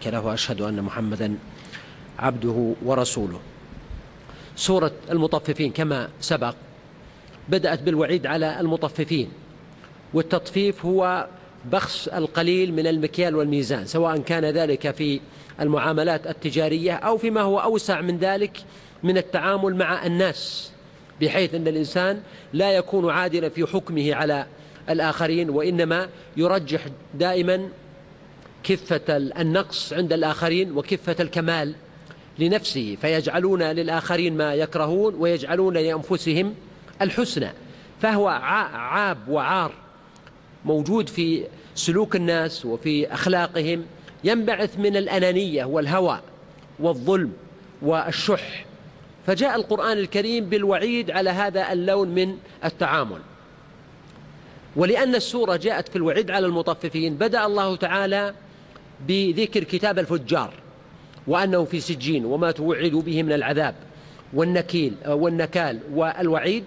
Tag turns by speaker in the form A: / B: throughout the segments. A: شريك له وأشهد أن محمدا عبده ورسوله سورة المطففين كما سبق بدأت بالوعيد على المطففين والتطفيف هو بخس القليل من المكيال والميزان سواء كان ذلك في المعاملات التجارية أو فيما هو أوسع من ذلك من التعامل مع الناس بحيث أن الإنسان لا يكون عادلا في حكمه على الآخرين وإنما يرجح دائما كفة النقص عند الآخرين وكفة الكمال لنفسه فيجعلون للآخرين ما يكرهون ويجعلون لأنفسهم الحسنى فهو عاب وعار موجود في سلوك الناس وفي أخلاقهم ينبعث من الأنانية والهوى والظلم والشح فجاء القرآن الكريم بالوعيد على هذا اللون من التعامل ولأن السورة جاءت في الوعيد على المطففين بدأ الله تعالى بذكر كتاب الفجار وأنهم في سجين وما توعدوا به من العذاب والنكيل آه، والنكال والوعيد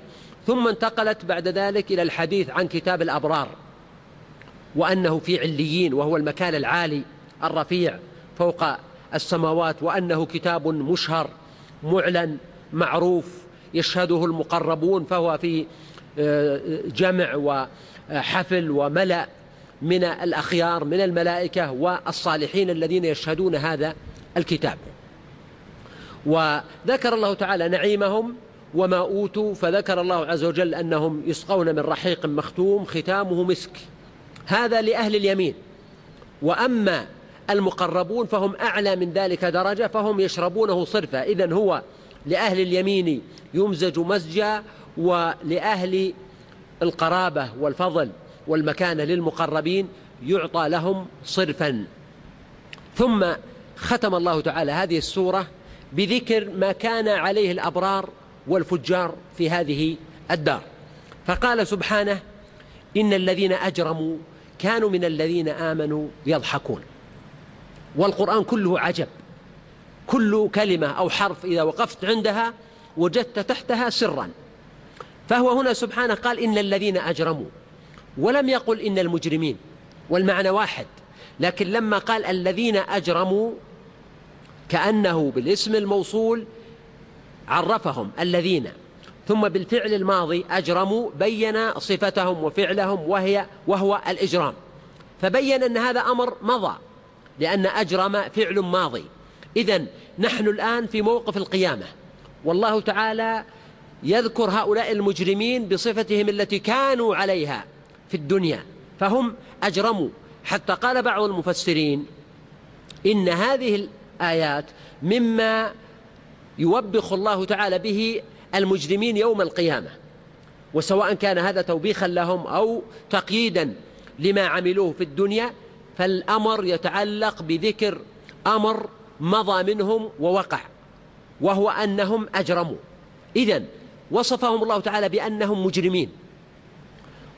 A: ثم انتقلت بعد ذلك إلى الحديث عن كتاب الأبرار وأنه في عليين وهو المكان العالي الرفيع فوق السماوات وأنه كتاب مشهر معلن معروف يشهده المقربون فهو في آه، جمع وحفل وملأ من الأخيار من الملائكة والصالحين الذين يشهدون هذا الكتاب وذكر الله تعالى نعيمهم وما أوتوا فذكر الله عز وجل أنهم يسقون من رحيق مختوم ختامه مسك هذا لأهل اليمين وأما المقربون فهم أعلى من ذلك درجة فهم يشربونه صرفة إذا هو لأهل اليمين يمزج مزجا ولأهل القرابة والفضل والمكان للمقربين يعطى لهم صرفا ثم ختم الله تعالى هذه السورة بذكر ما كان عليه الأبرار والفجار في هذه الدار فقال سبحانه إن الذين أجرموا كانوا من الذين آمنوا يضحكون والقرآن كله عجب كل كلمة أو حرف إذا وقفت عندها وجدت تحتها سرا فهو هنا سبحانه قال إن الذين أجرموا ولم يقل إن المجرمين والمعنى واحد لكن لما قال الذين أجرموا كأنه بالاسم الموصول عرفهم الذين ثم بالفعل الماضي أجرموا بين صفتهم وفعلهم وهي وهو الإجرام فبين أن هذا أمر مضى لأن أجرم فعل ماضي إذا نحن الآن في موقف القيامة والله تعالى يذكر هؤلاء المجرمين بصفتهم التي كانوا عليها في الدنيا فهم أجرموا حتى قال بعض المفسرين إن هذه الآيات مما يوبخ الله تعالى به المجرمين يوم القيامة وسواء كان هذا توبيخا لهم أو تقييدا لما عملوه في الدنيا فالأمر يتعلق بذكر أمر مضى منهم ووقع وهو أنهم أجرموا إذا وصفهم الله تعالى بأنهم مجرمين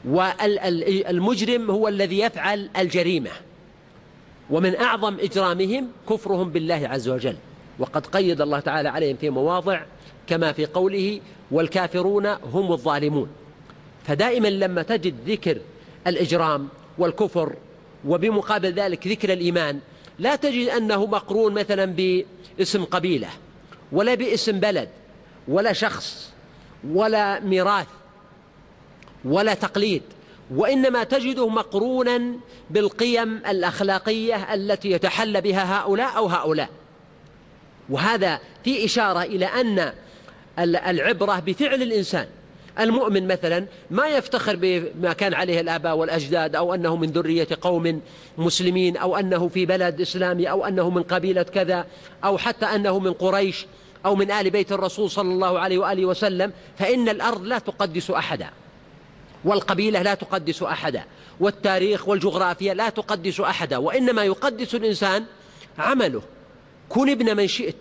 A: والمجرم هو الذي يفعل الجريمة ومن أعظم إجرامهم كفرهم بالله عز وجل وقد قيد الله تعالى عليهم في مواضع كما في قوله والكافرون هم الظالمون فدائما لما تجد ذكر الإجرام والكفر وبمقابل ذلك ذكر الإيمان لا تجد أنه مقرون مثلا باسم قبيلة ولا باسم بلد ولا شخص ولا ميراث ولا تقليد وإنما تجده مقرونا بالقيم الأخلاقية التي يتحلى بها هؤلاء أو هؤلاء وهذا في إشارة إلى أن العبرة بفعل الإنسان المؤمن مثلا ما يفتخر بما كان عليه الآباء والأجداد أو أنه من ذرية قوم مسلمين أو أنه في بلد إسلامي أو أنه من قبيلة كذا أو حتى أنه من قريش أو من آل بيت الرسول صلى الله عليه وآله وسلم فإن الأرض لا تقدس أحدا والقبيلة لا تقدس أحدا والتاريخ والجغرافيا لا تقدس أحدا وإنما يقدس الإنسان عمله كن ابن من شئت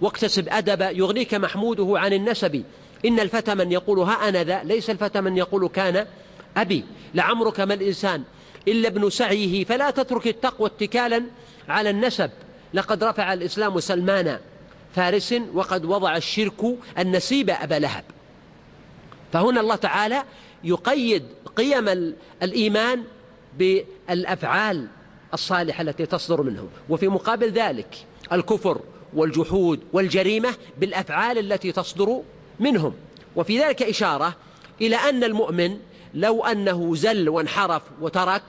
A: واكتسب أدبا يغنيك محموده عن النسب إن الفتى من يقول ها أنا ذا ليس الفتى من يقول كان أبي لعمرك ما الإنسان إلا ابن سعيه فلا تترك التقوى اتكالا على النسب لقد رفع الإسلام سلمان فارس وقد وضع الشرك النسيب أبا لهب فهنا الله تعالى يقيد قيم الإيمان بالأفعال الصالحة التي تصدر منه وفي مقابل ذلك الكفر والجحود والجريمة بالأفعال التي تصدر منهم وفي ذلك إشارة إلى أن المؤمن لو أنه زل وانحرف وترك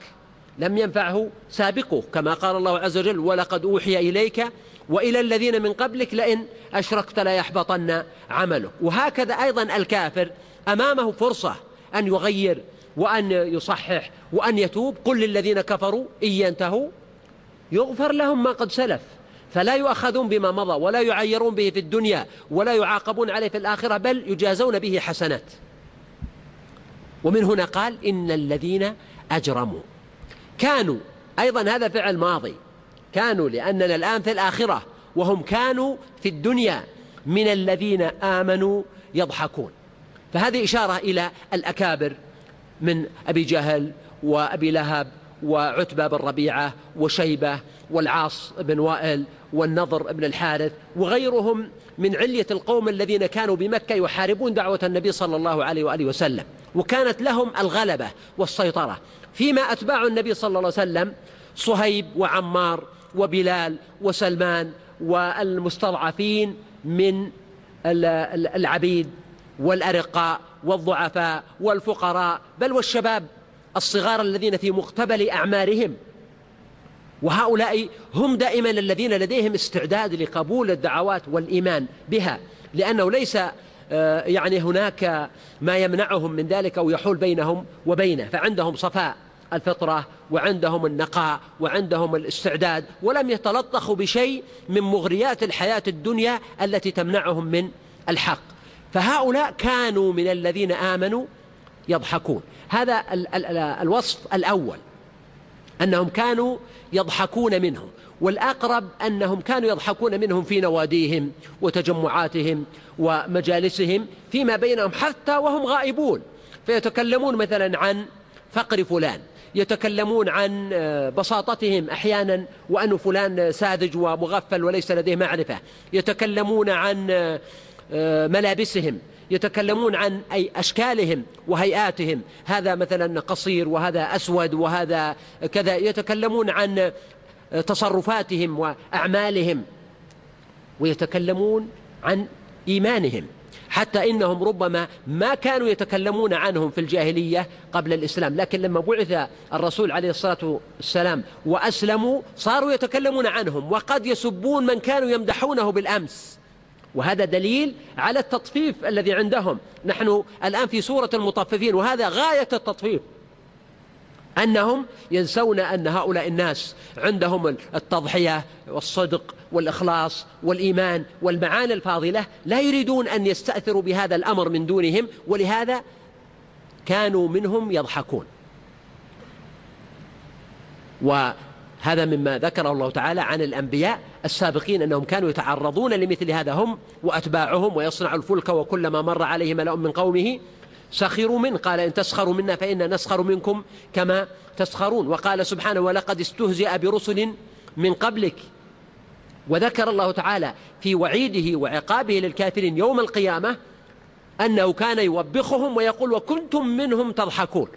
A: لم ينفعه سابقه كما قال الله عز وجل ولقد أوحي إليك وإلى الذين من قبلك لئن أشركت ليحبطن عملك وهكذا أيضا الكافر أمامه فرصة أن يغير وأن يصحح وأن يتوب قل للذين كفروا إن ينتهوا يغفر لهم ما قد سلف فلا يؤخذون بما مضى ولا يعيرون به في الدنيا ولا يعاقبون عليه في الآخرة بل يجازون به حسنات ومن هنا قال إن الذين أجرموا كانوا أيضا هذا فعل ماضي كانوا لأننا الآن في الآخرة وهم كانوا في الدنيا من الذين آمنوا يضحكون فهذه إشارة إلى الأكابر من أبي جهل وأبي لهب وعتبة بن ربيعة وشيبة والعاص بن وائل والنضر بن الحارث وغيرهم من علية القوم الذين كانوا بمكة يحاربون دعوة النبي صلى الله عليه وآله وسلم وكانت لهم الغلبة والسيطرة فيما أتباع النبي صلى الله عليه وسلم صهيب وعمار وبلال وسلمان والمستضعفين من العبيد والأرقاء والضعفاء والفقراء بل والشباب الصغار الذين في مقتبل أعمارهم وهؤلاء هم دائما الذين لديهم استعداد لقبول الدعوات والإيمان بها لأنه ليس آه، يعني هناك ما يمنعهم من ذلك أو يحول بينهم وبينه فعندهم صفاء الفطرة وعندهم النقاء وعندهم الاستعداد ولم يتلطخوا بشيء من مغريات الحياة الدنيا التي تمنعهم من الحق فهؤلاء كانوا من الذين آمنوا يضحكون هذا ال ال ال الوصف الأول أنهم كانوا يضحكون منهم والأقرب أنهم كانوا يضحكون منهم في نواديهم وتجمعاتهم ومجالسهم فيما بينهم حتى وهم غائبون فيتكلمون مثلا عن فقر فلان يتكلمون عن آه، بساطتهم أحيانا وأن فلان ساذج ومغفل وليس لديه معرفة يتكلمون عن آه، آه، ملابسهم يتكلمون عن أي أشكالهم وهيئاتهم هذا مثلا قصير وهذا أسود وهذا كذا يتكلمون عن آه، تصرفاتهم وأعمالهم ويتكلمون عن إيمانهم حتى إنهم ربما ما كانوا يتكلمون عنهم في الجاهلية قبل الإسلام لكن لما بعث الرسول عليه الصلاة والسلام وأسلموا صاروا يتكلمون عنهم وقد يسبون من كانوا يمدحونه بالأمس وهذا دليل على التطفيف الذي عندهم نحن الآن في سورة المطففين وهذا غاية التطفيف أنهم ينسون أن هؤلاء الناس عندهم التضحية والصدق والإخلاص والإيمان والمعاني الفاضلة لا يريدون أن يستأثروا بهذا الأمر من دونهم ولهذا كانوا منهم يضحكون هذا مما ذكره الله تعالى عن الأنبياء السابقين أنهم كانوا يتعرضون لمثل هذا هم وأتباعهم ويصنع الفلك وكلما مر عليه ملأ من قومه سخروا من قال إن تسخروا منا فإنا نسخر منكم كما تسخرون وقال سبحانه ولقد استهزئ برسل من قبلك وذكر الله تعالى في وعيده وعقابه للكافرين يوم القيامة أنه كان يوبخهم ويقول وكنتم منهم تضحكون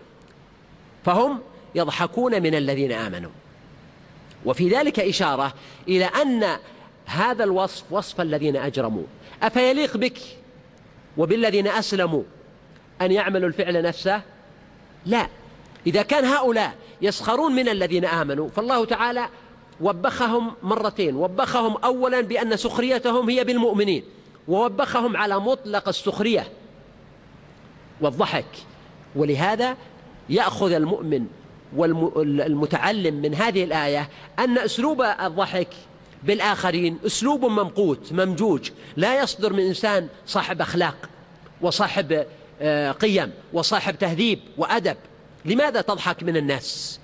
A: فهم يضحكون من الذين آمنوا وفي ذلك إشارة إلى أن هذا الوصف وصف الذين أجرموا أفيليق بك وبالذين أسلموا أن يعملوا الفعل نفسه لا إذا كان هؤلاء يسخرون من الذين آمنوا فالله تعالى وبخهم مرتين وبخهم أولا بأن سخريتهم هي بالمؤمنين ووبخهم على مطلق السخرية والضحك ولهذا يأخذ المؤمن والمتعلم من هذه الآية أن أسلوب الضحك بالآخرين أسلوب ممقوت ممجوج لا يصدر من إنسان صاحب أخلاق وصاحب آه، قيم وصاحب تهذيب وأدب لماذا تضحك من الناس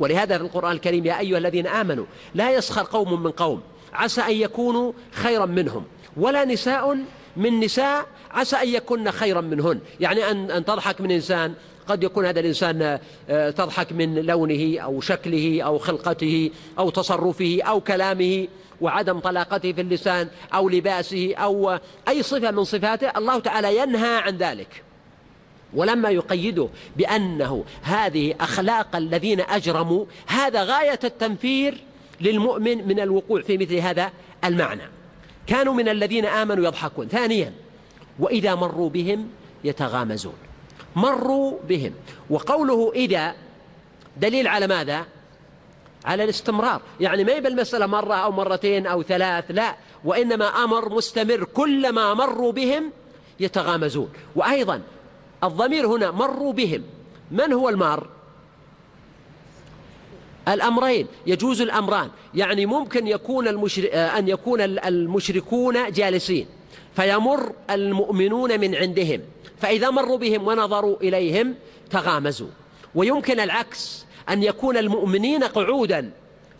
A: ولهذا في القرآن الكريم يا أيها الذين آمنوا لا يسخر قوم من قوم عسى أن يكونوا خيرا منهم ولا نساء من نساء عسى أن يكن خيرا منهن يعني أن, أن تضحك من إنسان قد يكون هذا الإنسان آه، تضحك من لونه أو شكله أو خلقته أو تصرفه أو كلامه وعدم طلاقته في اللسان أو لباسه أو أي صفة من صفاته الله تعالى ينهى عن ذلك ولما يقيده بأنه هذه أخلاق الذين أجرموا هذا غاية التنفير للمؤمن من الوقوع في مثل هذا المعنى كانوا من الذين آمنوا يضحكون ثانيا وإذا مروا بهم يتغامزون مروا بهم وقوله إذا دليل على ماذا على الاستمرار يعني ما يبقى المسألة مرة أو مرتين أو ثلاث لا وإنما أمر مستمر كلما مروا بهم يتغامزون وأيضا الضمير هنا مروا بهم من هو المار الأمرين يجوز الأمران يعني ممكن يكون المشر... آه، أن يكون المشركون جالسين فيمر المؤمنون من عندهم فإذا مروا بهم ونظروا إليهم تغامزوا ويمكن العكس أن يكون المؤمنين قعودا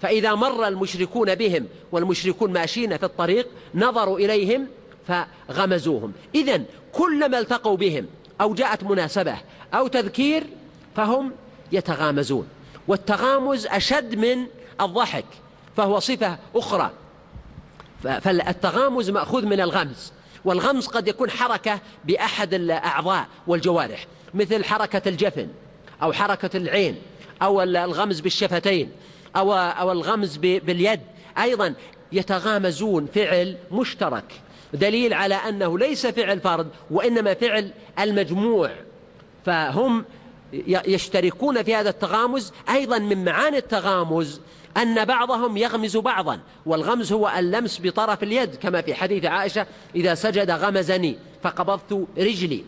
A: فإذا مر المشركون بهم والمشركون ماشيين في الطريق نظروا إليهم فغمزوهم إذا كلما التقوا بهم أو جاءت مناسبة أو تذكير فهم يتغامزون والتغامز أشد من الضحك فهو صفة أخرى فالتغامز مأخوذ من الغمز والغمز قد يكون حركة بأحد الأعضاء والجوارح مثل حركة الجفن أو حركة العين أو الغمز بالشفتين أو, أو الغمز باليد أيضا يتغامزون فعل مشترك دليل على أنه ليس فعل فرد وإنما فعل المجموع فهم يشتركون في هذا التغامز أيضا من معاني التغامز أن بعضهم يغمز بعضا والغمز هو اللمس بطرف اليد كما في حديث عائشة إذا سجد غمزني فقبضت رجلي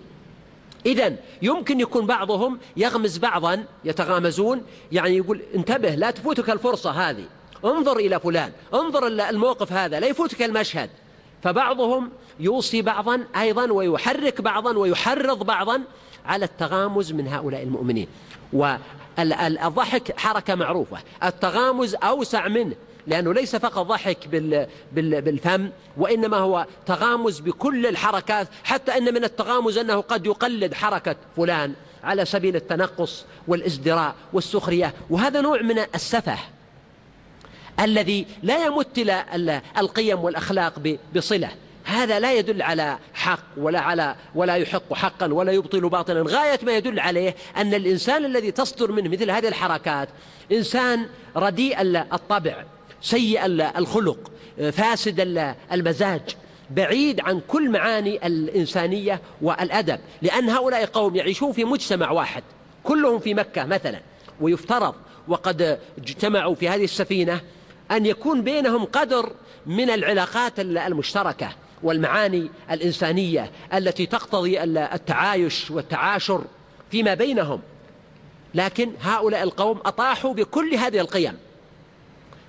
A: إذا يمكن يكون بعضهم يغمز بعضا يتغامزون يعني يقول انتبه لا تفوتك الفرصة هذه انظر إلى فلان انظر إلى الموقف هذا لا يفوتك المشهد فبعضهم يوصي بعضا أيضا ويحرك بعضا ويحرض بعضا على التغامز من هؤلاء المؤمنين الضحك حركة معروفة التغامز أوسع منه لأنه ليس فقط ضحك بالفم وإنما هو تغامز بكل الحركات حتى أن من التغامز أنه قد يقلد حركة فلان على سبيل التنقص والازدراء والسخرية وهذا نوع من السفه الذي لا يمت القيم والأخلاق بصلة هذا لا يدل على حق ولا على ولا يحق حقا ولا يبطل باطلا غاية ما يدل عليه أن الإنسان الذي تصدر منه مثل هذه الحركات إنسان رديء الطبع سيء الخلق فاسد المزاج بعيد عن كل معاني الإنسانية والأدب لأن هؤلاء قوم يعيشون في مجتمع واحد كلهم في مكة مثلا ويفترض وقد اجتمعوا في هذه السفينة أن يكون بينهم قدر من العلاقات المشتركة والمعاني الإنسانية التي تقتضي التعايش والتعاشر فيما بينهم لكن هؤلاء القوم أطاحوا بكل هذه القيم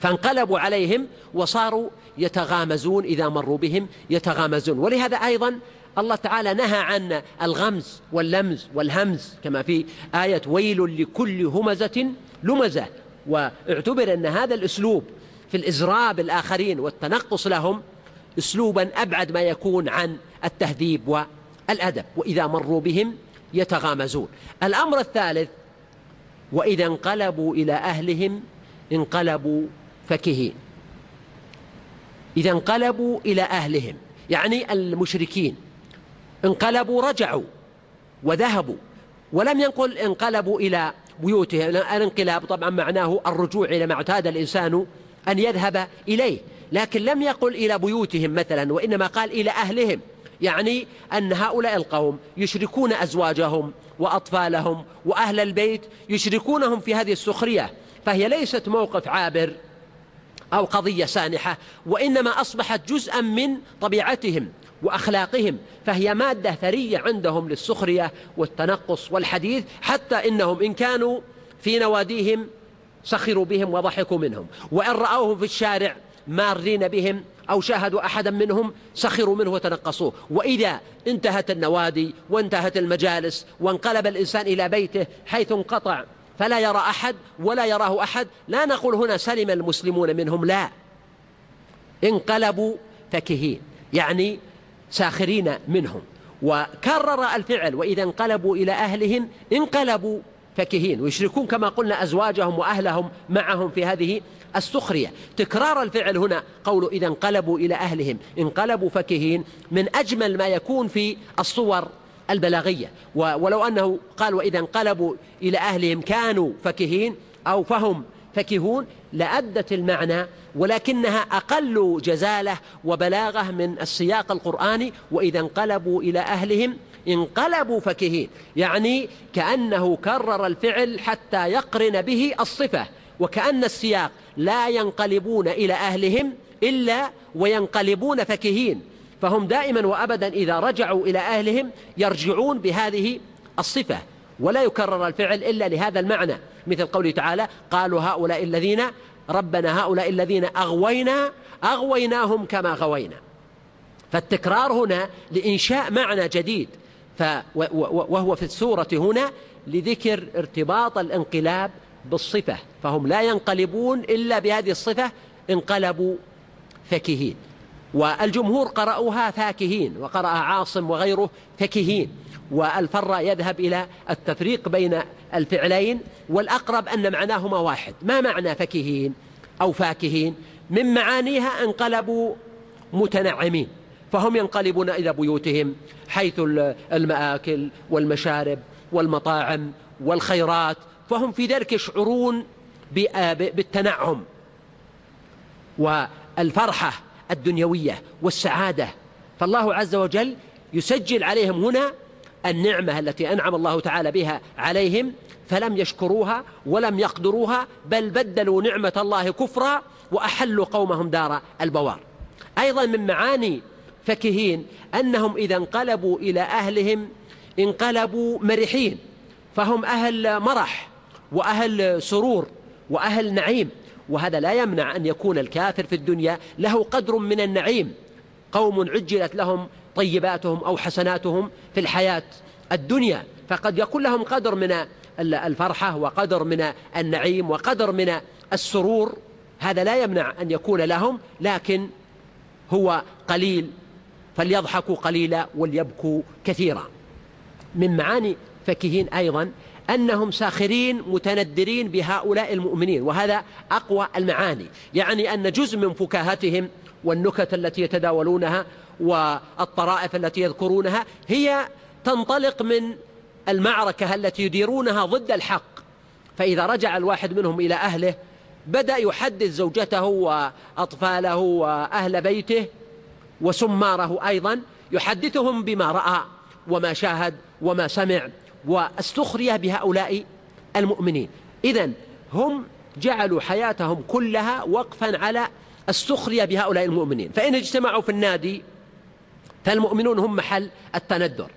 A: فانقلبوا عليهم وصاروا يتغامزون إذا مروا بهم يتغامزون ولهذا أيضا الله تعالى نهى عن الغمز واللمز والهمز كما في آية ويل لكل همزة لمزة واعتبر أن هذا الأسلوب في الإزراب الآخرين والتنقص لهم اسلوبا ابعد ما يكون عن التهذيب والادب واذا مروا بهم يتغامزون الامر الثالث واذا انقلبوا الى اهلهم انقلبوا فكهين اذا انقلبوا الى اهلهم يعني المشركين انقلبوا رجعوا وذهبوا ولم ينقل انقلبوا الى بيوتهم الانقلاب طبعا معناه الرجوع الى ما اعتاد الانسان ان يذهب اليه لكن لم يقل إلى بيوتهم مثلا وإنما قال إلى أهلهم يعني أن هؤلاء القوم يشركون أزواجهم وأطفالهم وأهل البيت يشركونهم في هذه السخرية فهي ليست موقف عابر أو قضية سانحة وإنما أصبحت جزءا من طبيعتهم وأخلاقهم فهي مادة ثرية عندهم للسخرية والتنقص والحديث حتى إنهم إن كانوا في نواديهم سخروا بهم وضحكوا منهم وإن رأوهم في الشارع مارين بهم أو شاهدوا أحدا منهم سخروا منه وتنقصوه وإذا انتهت النوادي وانتهت المجالس وانقلب الإنسان إلى بيته حيث انقطع فلا يرى أحد ولا يراه أحد لا نقول هنا سلم المسلمون منهم لا انقلبوا فكهين يعني ساخرين منهم وكرر الفعل وإذا انقلبوا إلى أهلهم انقلبوا فكهين ويشركون كما قلنا أزواجهم وأهلهم معهم في هذه السخرية تكرار الفعل هنا قول إذا انقلبوا إلى أهلهم انقلبوا فكهين من أجمل ما يكون في الصور البلاغية ولو أنه قال وإذا انقلبوا إلى أهلهم كانوا فكهين أو فهم فكهون لأدت المعنى ولكنها أقل جزالة وبلاغة من السياق القرآني وإذا انقلبوا إلى أهلهم انقلبوا فكهين يعني كأنه كرر الفعل حتى يقرن به الصفة وكأن السياق لا ينقلبون إلى أهلهم إلا وينقلبون فكهين فهم دائما وأبدا إذا رجعوا إلى أهلهم يرجعون بهذه الصفة ولا يكرر الفعل إلا لهذا المعنى مثل قوله تعالى قالوا هؤلاء الذين ربنا هؤلاء الذين أغوينا أغويناهم كما غوينا فالتكرار هنا لإنشاء معنى جديد وهو في السورة هنا لذكر ارتباط الانقلاب بالصفة فهم لا ينقلبون إلا بهذه الصفة انقلبوا فكهين والجمهور قرأوها فاكهين وقرأ عاصم وغيره فكهين والفر يذهب إلى التفريق بين الفعلين والأقرب أن معناهما واحد ما معنى فكهين أو فاكهين من معانيها انقلبوا متنعمين فهم ينقلبون إلى بيوتهم حيث المآكل والمشارب والمطاعم والخيرات فهم في ذلك يشعرون بالتنعم والفرحة الدنيوية والسعادة فالله عز وجل يسجل عليهم هنا النعمة التي أنعم الله تعالى بها عليهم فلم يشكروها ولم يقدروها بل بدلوا نعمة الله كفرا وأحلوا قومهم دار البوار أيضا من معاني فكهين أنهم إذا انقلبوا إلى أهلهم انقلبوا مرحين فهم أهل مرح وأهل سرور وأهل نعيم وهذا لا يمنع أن يكون الكافر في الدنيا له قدر من النعيم قوم عجلت لهم طيباتهم أو حسناتهم في الحياة الدنيا فقد يكون لهم قدر من الفرحة وقدر من النعيم وقدر من السرور هذا لا يمنع أن يكون لهم لكن هو قليل فليضحكوا قليلا وليبكوا كثيرا من معاني فكهين أيضا أنهم ساخرين متندرين بهؤلاء المؤمنين وهذا أقوى المعاني يعني أن جزء من فكاهتهم والنكت التي يتداولونها والطرائف التي يذكرونها هي تنطلق من المعركة التي يديرونها ضد الحق فإذا رجع الواحد منهم إلى أهله بدأ يحدث زوجته وأطفاله وأهل بيته وسماره أيضا يحدثهم بما رأى وما شاهد وما سمع واستخري بهؤلاء المؤمنين إذا هم جعلوا حياتهم كلها وقفا على السخرية بهؤلاء المؤمنين فإن اجتمعوا في النادي فالمؤمنون هم محل التندر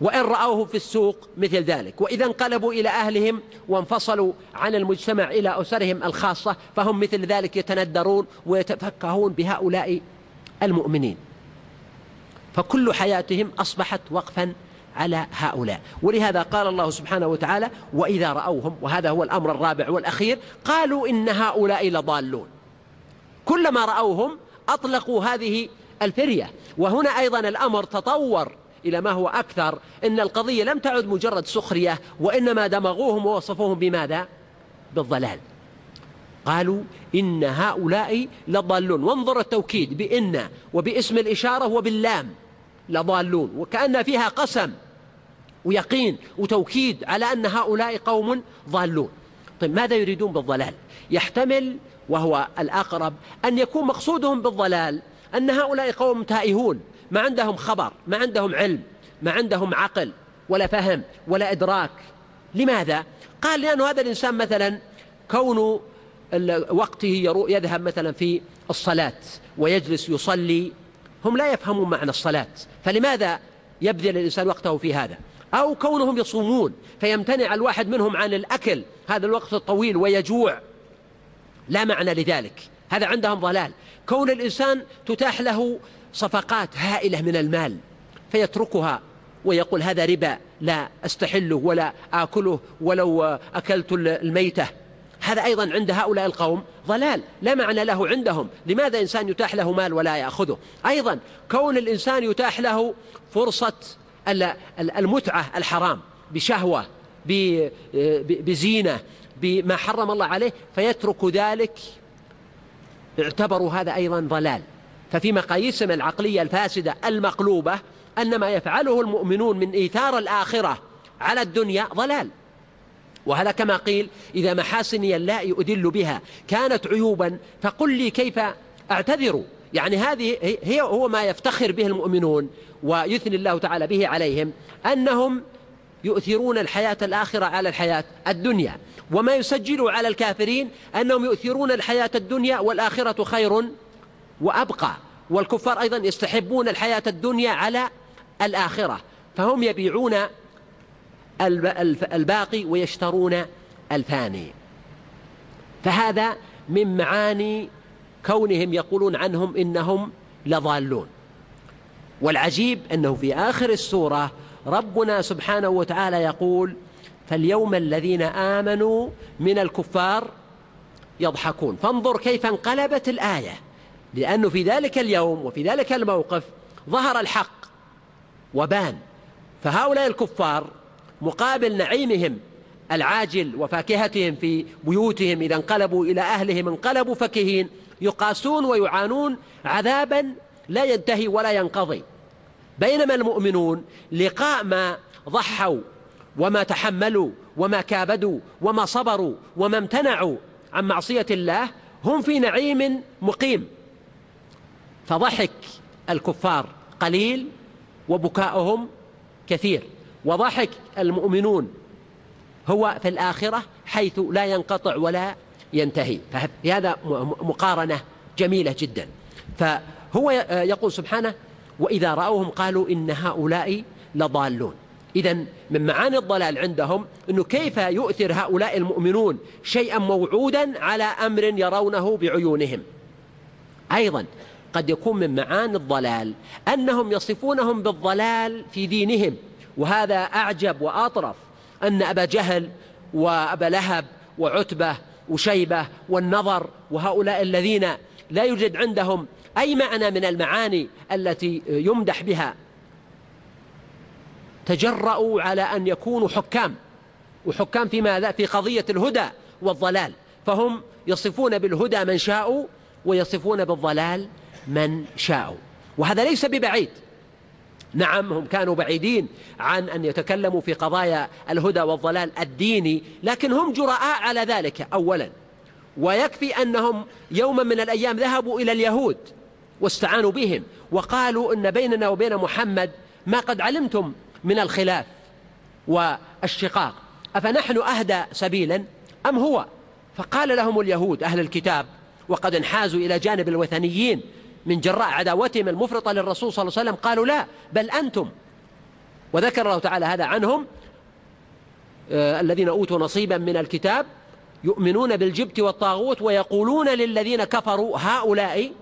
A: وإن رأوه في السوق مثل ذلك وإذا انقلبوا إلى أهلهم وانفصلوا عن المجتمع إلى أسرهم الخاصة فهم مثل ذلك يتندرون ويتفكهون بهؤلاء المؤمنين فكل حياتهم أصبحت وقفا على هؤلاء ولهذا قال الله سبحانه وتعالى وإذا رأوهم وهذا هو الأمر الرابع والأخير قالوا إن هؤلاء لضالون كلما رأوهم أطلقوا هذه الفرية وهنا أيضا الأمر تطور إلى ما هو أكثر إن القضية لم تعد مجرد سخرية وإنما دمغوهم ووصفوهم بماذا؟ بالضلال قالوا إن هؤلاء لضالون وانظر التوكيد بإن وباسم الإشارة وباللام لضالون وكأن فيها قسم ويقين وتوكيد على أن هؤلاء قوم ضالون طيب ماذا يريدون بالضلال يحتمل وهو الأقرب أن يكون مقصودهم بالضلال أن هؤلاء قوم تائهون ما عندهم خبر ما عندهم علم ما عندهم عقل ولا فهم ولا إدراك لماذا؟ قال لأنه هذا الإنسان مثلا كونه وقته يذهب مثلا في الصلاة ويجلس يصلي هم لا يفهمون معنى الصلاة فلماذا يبذل الإنسان وقته في هذا أو كونهم يصومون فيمتنع الواحد منهم عن الأكل هذا الوقت الطويل ويجوع لا معنى لذلك هذا عندهم ضلال كون الإنسان تتاح له صفقات هائلة من المال فيتركها ويقول هذا ربا لا أستحله ولا آكله ولو أكلت الميتة هذا أيضا عند هؤلاء القوم ضلال لا معنى له عندهم لماذا إنسان يتاح له مال ولا يأخذه أيضا كون الإنسان يتاح له فرصة المتعة الحرام بشهوة بزينة بما حرم الله عليه فيترك ذلك اعتبروا هذا أيضا ضلال ففي مقاييسنا العقلية الفاسدة المقلوبة أن ما يفعله المؤمنون من إيثار الآخرة على الدنيا ضلال وهذا كما قيل إذا محاسني اللاء أدل بها كانت عيوبا فقل لي كيف أعتذر يعني هذه هي هو ما يفتخر به المؤمنون ويثني الله تعالى به عليهم أنهم يؤثرون الحياة الآخرة على الحياة الدنيا وما يسجل على الكافرين أنهم يؤثرون الحياة الدنيا والآخرة خير وأبقى والكفار أيضا يستحبون الحياة الدنيا على الآخرة فهم يبيعون الباقي ويشترون الفاني فهذا من معاني كونهم يقولون عنهم إنهم لضالون والعجيب أنه في آخر السورة ربنا سبحانه وتعالى يقول فاليوم الذين آمنوا من الكفار يضحكون فانظر كيف انقلبت الآية لأنه في ذلك اليوم وفي ذلك الموقف ظهر الحق وبان فهؤلاء الكفار مقابل نعيمهم العاجل وفاكهتهم في بيوتهم إذا انقلبوا إلى أهلهم انقلبوا فكهين يقاسون ويعانون عذابا لا ينتهي ولا ينقضي بينما المؤمنون لقاء ما ضحوا وما تحملوا وما كابدوا وما صبروا وما امتنعوا عن معصية الله هم في نعيم مقيم فضحك الكفار قليل وبكاؤهم كثير وضحك المؤمنون هو في الآخرة حيث لا ينقطع ولا ينتهي فهذا مقارنة جميلة جدا فهو آه، يقول سبحانه وإذا رأوهم قالوا إن هؤلاء لضالون إذا من معاني الضلال عندهم أنه كيف يؤثر هؤلاء المؤمنون شيئا موعودا على أمر يرونه بعيونهم أيضا قد يكون من معاني الضلال أنهم يصفونهم بالضلال في دينهم وهذا أعجب وأطرف أن أبا جهل وأبا لهب وعتبة وشيبة والنظر وهؤلاء الذين لا يوجد عندهم أي معنى من المعاني التي يمدح بها تجرأوا على أن يكونوا حكام وحكام في ماذا؟ في قضية الهدى والضلال فهم يصفون بالهدى من شاءوا ويصفون بالضلال من شاءوا وهذا ليس ببعيد نعم هم كانوا بعيدين عن أن يتكلموا في قضايا الهدى والضلال الديني لكن هم جرآء على ذلك أولا ويكفي أنهم يوما من الأيام ذهبوا إلى اليهود واستعانوا بهم وقالوا أن بيننا وبين محمد ما قد علمتم من الخلاف والشقاق أفنحن أهدى سبيلا أم هو فقال لهم اليهود أهل الكتاب وقد انحازوا إلى جانب الوثنيين من جراء عداوتهم المفرطة للرسول صلى الله عليه وسلم قالوا لا بل أنتم وذكر الله تعالى هذا عنهم آه، الذين أوتوا نصيبا من الكتاب يؤمنون بالجبت والطاغوت ويقولون للذين كفروا هؤلاء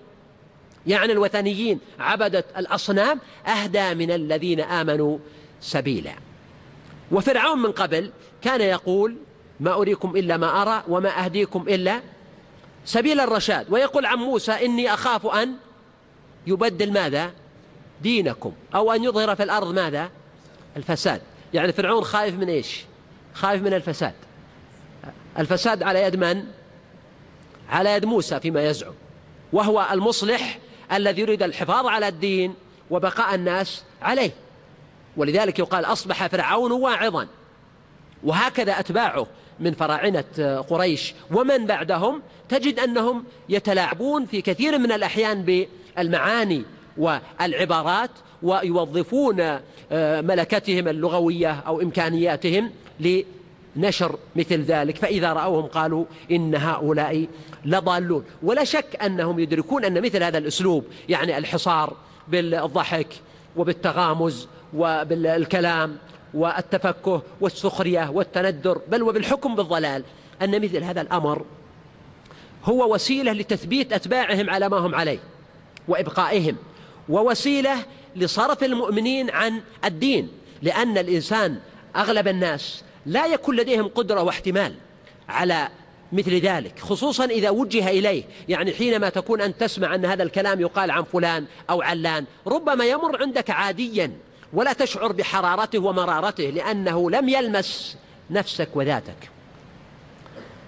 A: يعني الوثنيين عبدة الأصنام أهدى من الذين آمنوا سبيلا وفرعون من قبل كان يقول ما أريكم إلا ما أرى وما أهديكم إلا سبيل الرشاد ويقول عن موسى إني أخاف أن يبدل ماذا دينكم أو أن يظهر في الأرض ماذا الفساد يعني فرعون خايف من إيش خايف من الفساد الفساد على يد من على يد موسى فيما يزعم وهو المصلح الذي يريد الحفاظ على الدين وبقاء الناس عليه ولذلك يقال أصبح فرعون واعظا وهكذا أتباعه من فراعنة آه، قريش ومن بعدهم تجد أنهم يتلاعبون في كثير من الأحيان المعاني والعبارات ويوظفون آه، ملكتهم اللغوية أو إمكانياتهم لنشر مثل ذلك فإذا رأوهم قالوا إن هؤلاء لضالون ولا شك أنهم يدركون أن مثل هذا الأسلوب يعني الحصار بالضحك وبالتغامز وبالكلام والتفكه والسخرية والتندر بل وبالحكم بالضلال أن مثل هذا الأمر هو وسيلة لتثبيت أتباعهم على ما هم عليه وإبقائهم ووسيلة لصرف المؤمنين عن الدين لأن الإنسان أغلب الناس لا يكون لديهم قدرة واحتمال على مثل ذلك خصوصا إذا وجه إليه يعني حينما تكون أن تسمع أن هذا الكلام يقال عن فلان أو علان ربما يمر عندك عاديا ولا تشعر بحرارته ومرارته لأنه لم يلمس نفسك وذاتك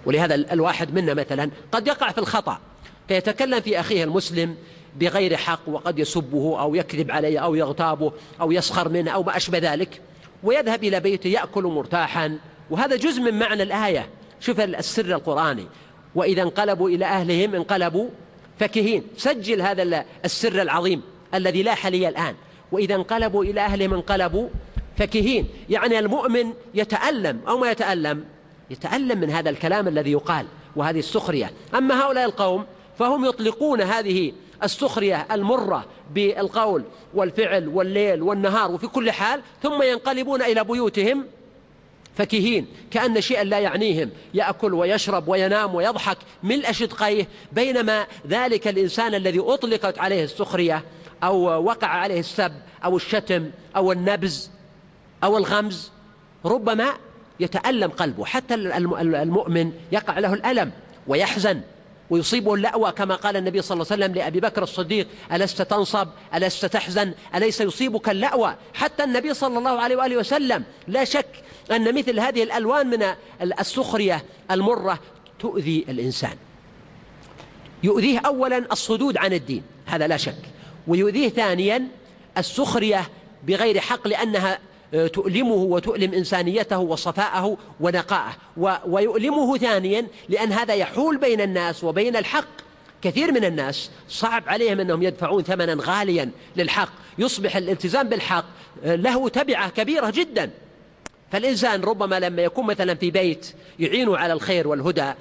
A: ولهذا الواحد منا مثلا قد يقع في الخطأ فيتكلم في أخيه المسلم بغير حق وقد يسبه أو يكذب عليه أو يغتابه أو يسخر منه أو ما أشبه ذلك ويذهب إلى بيته يأكل مرتاحا وهذا جزء من معنى الآية شوف السر القرآني وإذا انقلبوا إلى أهلهم انقلبوا فكهين سجل هذا السر العظيم الذي لا حلي الآن وإذا انقلبوا إلى أهلهم انقلبوا فكهين يعني المؤمن يتألم أو ما يتألم يتألم من هذا الكلام الذي يقال وهذه السخرية أما هؤلاء القوم فهم يطلقون هذه السخرية المرة بالقول والفعل والليل والنهار وفي كل حال ثم ينقلبون إلى بيوتهم فكهين كأن شيئا لا يعنيهم يأكل ويشرب وينام ويضحك ملء شدقيه بينما ذلك الإنسان الذي أطلقت عليه السخرية أو وقع عليه السب أو الشتم أو النبز أو الغمز ربما يتألم قلبه حتى المؤمن يقع له الألم ويحزن ويصيبه اللأوى كما قال النبي صلى الله عليه وسلم لأبي بكر الصديق ألست تنصب ألست تحزن أليس يصيبك اللأوى حتى النبي صلى الله عليه وآله وسلم لا شك أن مثل هذه الألوان من السخرية المرة تؤذي الإنسان يؤذيه أولا الصدود عن الدين هذا لا شك ويؤذيه ثانيا السخرية بغير حق لأنها آه، تؤلمه وتؤلم إنسانيته وصفاءه ونقاءه ويؤلمه ثانيا لأن هذا يحول بين الناس وبين الحق كثير من الناس صعب عليهم انهم يدفعون ثمنا غاليا للحق يصبح الالتزام بالحق آه، له تبعه كبيره جدا فالانسان ربما لما يكون مثلا في بيت يعين على الخير والهدى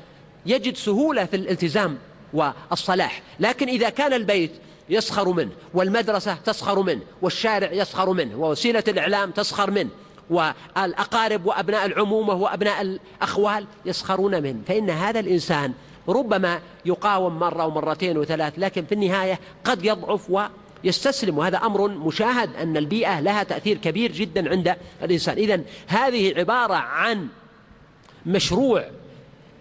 A: يجد سهوله في الالتزام والصلاح لكن اذا كان البيت يسخر منه والمدرسة تسخر منه والشارع يسخر منه ووسيلة الإعلام تسخر منه والأقارب وأبناء العمومة وأبناء الأخوال يسخرون منه فإن هذا الإنسان ربما يقاوم مرة ومرتين وثلاث لكن في النهاية قد يضعف ويستسلم وهذا أمر مشاهد أن البيئة لها تأثير كبير جدا عند الإنسان إذا هذه عبارة عن مشروع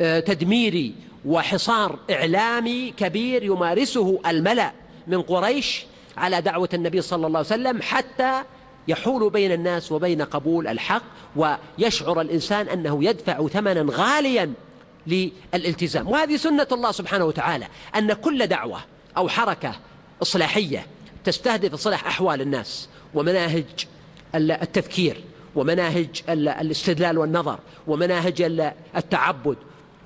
A: آه، تدميري وحصار إعلامي كبير يمارسه الملأ من قريش على دعوة النبي صلى الله عليه وسلم حتى يحول بين الناس وبين قبول الحق ويشعر الإنسان أنه يدفع ثمنا غاليا للالتزام وهذه سنة الله سبحانه وتعالى أن كل دعوة أو حركة إصلاحية تستهدف إصلاح أحوال الناس ومناهج التفكير ومناهج الاستدلال والنظر ومناهج التعبد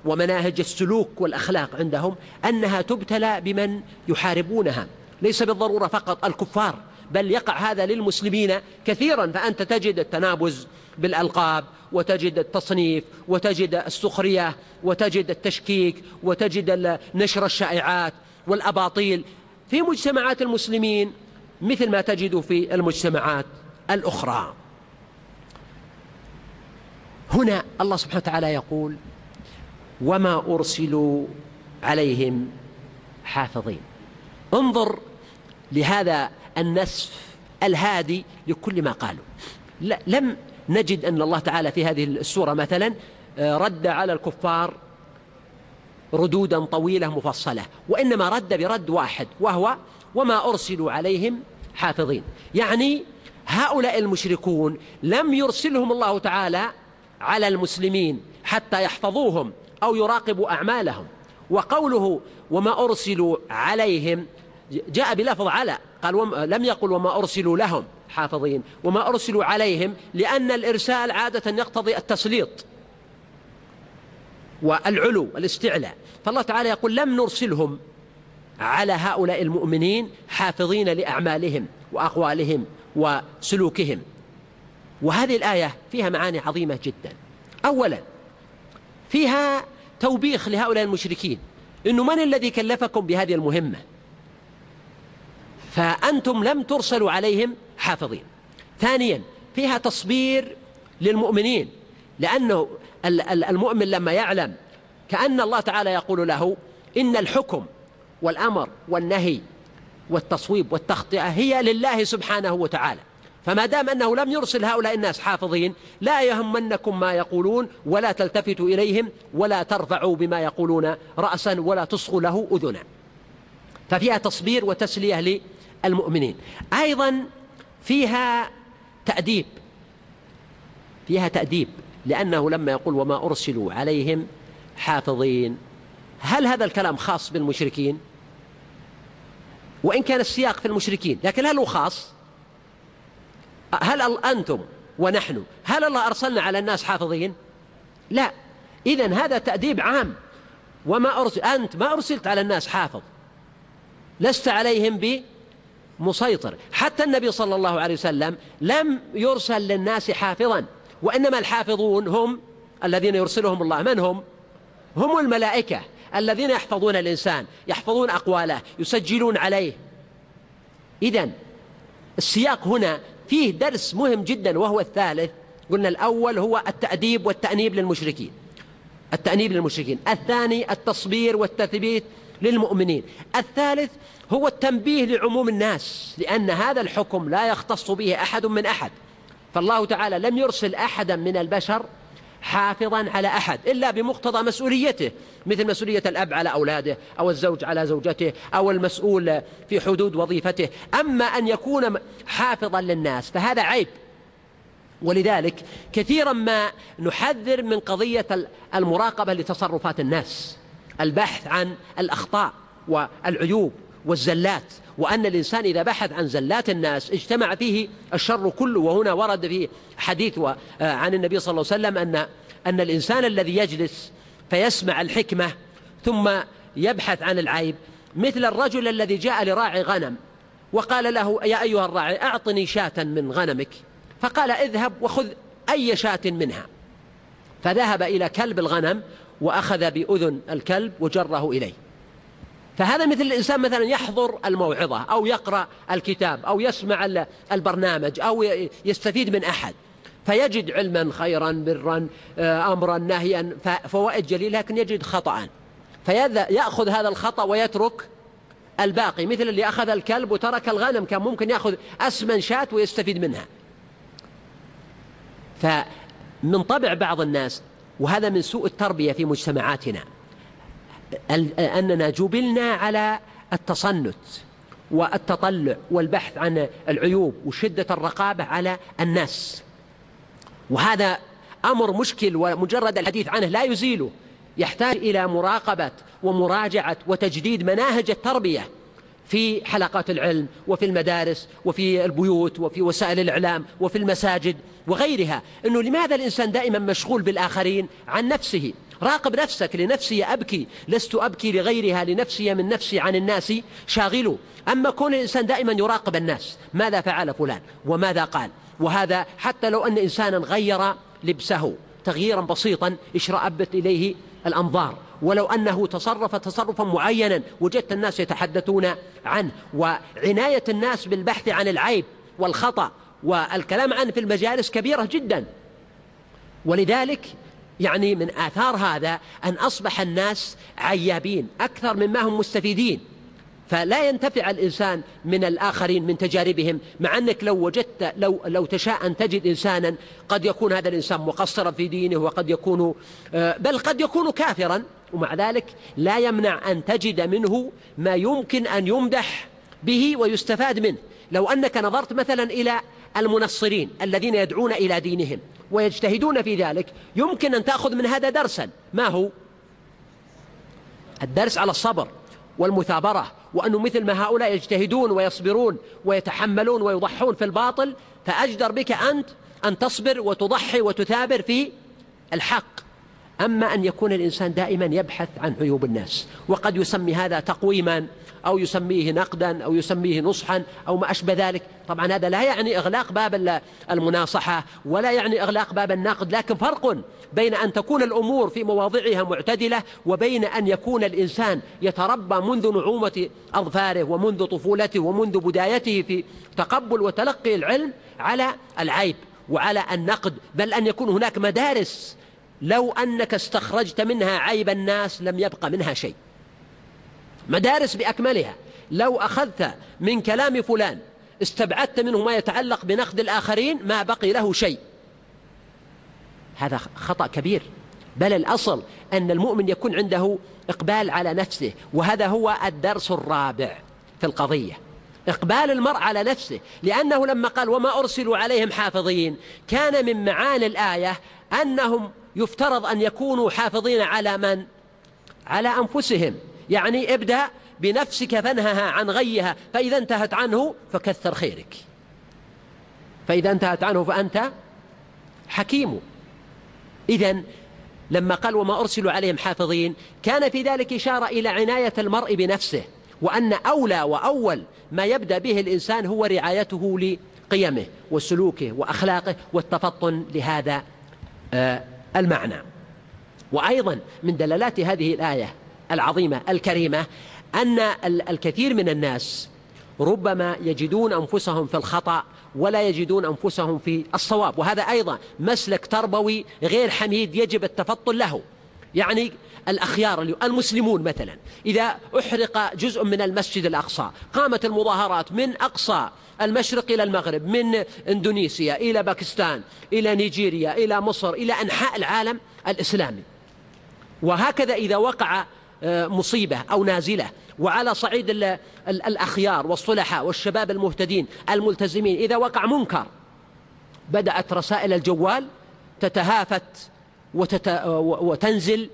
A: ومناهج السلوك والأخلاق عندهم أنها تبتلى بمن يحاربونها ليس بالضرورة فقط الكفار بل يقع هذا للمسلمين كثيرا فأنت تجد التنابز بالألقاب وتجد التصنيف وتجد السخرية وتجد التشكيك وتجد نشر الشائعات والأباطيل في مجتمعات المسلمين مثل ما تجد في المجتمعات الأخرى هنا الله سبحانه وتعالى يقول وما أرسلوا عليهم حافظين انظر لهذا النسف الهادي لكل ما قالوا لم نجد أن الله تعالى في هذه السورة مثلا آه، رد على الكفار ردودا طويلة مفصلة وإنما رد برد واحد وهو وما أرسلوا عليهم حافظين يعني هؤلاء المشركون لم يرسلهم الله تعالى على المسلمين حتى يحفظوهم أو يراقب أعمالهم وقوله وما أرسلوا عليهم جاء بلفظ على قال وم لم يقل وما أرسلوا لهم حافظين وما أرسلوا عليهم لأن الإرسال عادة يقتضي التسليط والعلو والاستعلاء فالله تعالى يقول لم نرسلهم على هؤلاء المؤمنين حافظين لأعمالهم وأقوالهم وسلوكهم وهذه الآية فيها معاني عظيمة جدا أولا فيها توبيخ لهؤلاء المشركين إنه من الذي كلفكم بهذه المهمة فأنتم لم ترسلوا عليهم حافظين ثانيا فيها تصبير للمؤمنين لأنه المؤمن لما يعلم كأن الله تعالى يقول له إن الحكم والأمر والنهي والتصويب والتخطئة هي لله سبحانه وتعالى فما دام أنه لم يرسل هؤلاء الناس حافظين لا يهمنكم ما يقولون ولا تلتفتوا إليهم ولا ترفعوا بما يقولون رأسا ولا تصغوا له أذنا ففيها تصبير وتسلية للمؤمنين أيضا فيها تأديب فيها تأديب لأنه لما يقول وما أرسلوا عليهم حافظين هل هذا الكلام خاص بالمشركين وإن كان السياق في المشركين لكن هل هو خاص هل أنتم ونحن هل الله أرسلنا على الناس حافظين لا إذا هذا تأديب عام وما أرسل أنت ما أرسلت على الناس حافظ لست عليهم بمسيطر حتى النبي صلى الله عليه وسلم لم يرسل للناس حافظا وإنما الحافظون هم الذين يرسلهم الله من هم هم الملائكة الذين يحفظون الإنسان يحفظون أقواله يسجلون عليه إذا السياق هنا فيه درس مهم جدا وهو الثالث قلنا الأول هو التأديب والتأنيب للمشركين التأنيب للمشركين الثاني التصبير والتثبيت للمؤمنين الثالث هو التنبيه لعموم الناس لأن هذا الحكم لا يختص به أحد من أحد فالله تعالى لم يرسل أحدا من البشر حافظا على أحد إلا بمقتضى مسؤوليته مثل مسؤولية الأب على أولاده أو الزوج على زوجته أو المسؤول في حدود وظيفته أما أن يكون حافظا للناس فهذا عيب ولذلك كثيرا ما نحذر من قضية المراقبة لتصرفات الناس البحث عن الأخطاء والعيوب والزلات وأن الإنسان إذا بحث عن زلات الناس اجتمع فيه الشر كله وهنا ورد في حديث آه، عن النبي صلى الله عليه وسلم أن أن الإنسان الذي يجلس فيسمع الحكمة ثم يبحث عن العيب مثل الرجل الذي جاء لراعي غنم وقال له يا أيها الراعي أعطني شاة من غنمك فقال اذهب وخذ أي شاة منها فذهب إلى كلب الغنم وأخذ بأذن الكلب وجره إليه فهذا مثل الإنسان مثلا يحضر الموعظة أو يقرأ الكتاب أو يسمع البرنامج أو يستفيد من أحد فيجد علما خيرا برا آه، أمرا نهيا فوائد جليلة لكن يجد خطأ فيأخذ هذا الخطأ ويترك الباقي مثل اللي أخذ الكلب وترك الغنم كان ممكن يأخذ أسمن شاة ويستفيد منها فمن طبع بعض الناس وهذا من سوء التربية في مجتمعاتنا أننا جبلنا على التصنت والتطلع والبحث عن العيوب وشدة الرقابة على الناس وهذا أمر مشكل ومجرد الحديث عنه لا يزيله يحتاج إلى مراقبة ومراجعة وتجديد مناهج التربية في حلقات العلم وفي المدارس وفي البيوت وفي وسائل الإعلام وفي المساجد وغيرها أنه لماذا الإنسان دائما مشغول بالآخرين عن نفسه راقب نفسك لنفسي أبكي لست أبكي لغيرها لنفسي من نفسي عن الناس شاغل أما كون الإنسان دائما يراقب الناس ماذا فعل فلان وماذا قال وهذا حتى لو أن إنسانا غير لبسه تغييرا بسيطا اشرأبت إليه الأنظار ولو أنه تصرف تصرفا معينا وجدت الناس يتحدثون عنه وعناية الناس بالبحث عن العيب والخطأ والكلام عنه في المجالس كبيرة جدا ولذلك يعني من آثار هذا أن أصبح الناس عيابين أكثر مما هم مستفيدين فلا ينتفع الإنسان من الآخرين من تجاربهم مع أنك لو وجدت لو, لو تشاء أن تجد إنسانا قد يكون هذا الإنسان مقصرا في دينه وقد يكون آه، بل قد يكون كافرا ومع ذلك لا يمنع أن تجد منه ما يمكن أن يمدح به ويستفاد منه لو أنك نظرت مثلا إلى المنصرين الذين يدعون إلى دينهم ويجتهدون في ذلك يمكن أن تأخذ من هذا درسا ما هو الدرس على الصبر والمثابرة وأنه مثل ما هؤلاء يجتهدون ويصبرون ويتحملون ويضحون في الباطل فأجدر بك أنت أن تصبر وتضحي وتثابر في الحق أما أن يكون الإنسان دائما يبحث عن عيوب الناس وقد يسمي هذا تقويما أو يسميه نقدا أو يسميه نصحا أو ما أشبه ذلك طبعا هذا لا يعني إغلاق باب المناصحة ولا يعني إغلاق باب النقد لكن فرق بين أن تكون الأمور في مواضعها معتدلة وبين أن يكون الإنسان يتربى منذ نعومة أظفاره ومنذ طفولته ومنذ بدايته في تقبل وتلقي العلم على العيب وعلى النقد بل أن يكون هناك مدارس لو أنك استخرجت منها عيب الناس لم يبق منها شيء مدارس بأكملها لو أخذت من كلام فلان استبعدت منه ما يتعلق بنقد الآخرين ما بقي له شيء هذا خطأ كبير بل الأصل أن المؤمن يكون عنده إقبال على نفسه وهذا هو الدرس الرابع في القضية إقبال المرء على نفسه لأنه لما قال وما أرسلوا عليهم حافظين كان من معاني الآية أنهم يفترض أن يكونوا حافظين على من؟ على أنفسهم يعني ابدأ بنفسك فانهها عن غيها فإذا انتهت عنه فكثر خيرك فإذا انتهت عنه فأنت حكيم إذا لما قال وما أرسلوا عليهم حافظين كان في ذلك إشارة إلى عناية المرء بنفسه وأن أولى وأول ما يبدأ به الإنسان هو رعايته لقيمه وسلوكه وأخلاقه والتفطن لهذا آه، المعنى وأيضا من دلالات هذه الآية العظيمة الكريمة أن الكثير من الناس ربما يجدون أنفسهم في الخطأ ولا يجدون أنفسهم في الصواب وهذا أيضا مسلك تربوي غير حميد يجب التفطن له يعني الأخيار المسلمون مثلا إذا أحرق جزء من المسجد الأقصى قامت المظاهرات من أقصى المشرق إلى المغرب من إندونيسيا إلى باكستان إلى نيجيريا إلى مصر إلى أنحاء العالم الإسلامي وهكذا إذا وقع آه، مصيبة أو نازلة وعلى صعيد الأخيار والصلحاء والشباب المهتدين الملتزمين إذا وقع منكر بدأت رسائل الجوال تتهافت وتنزل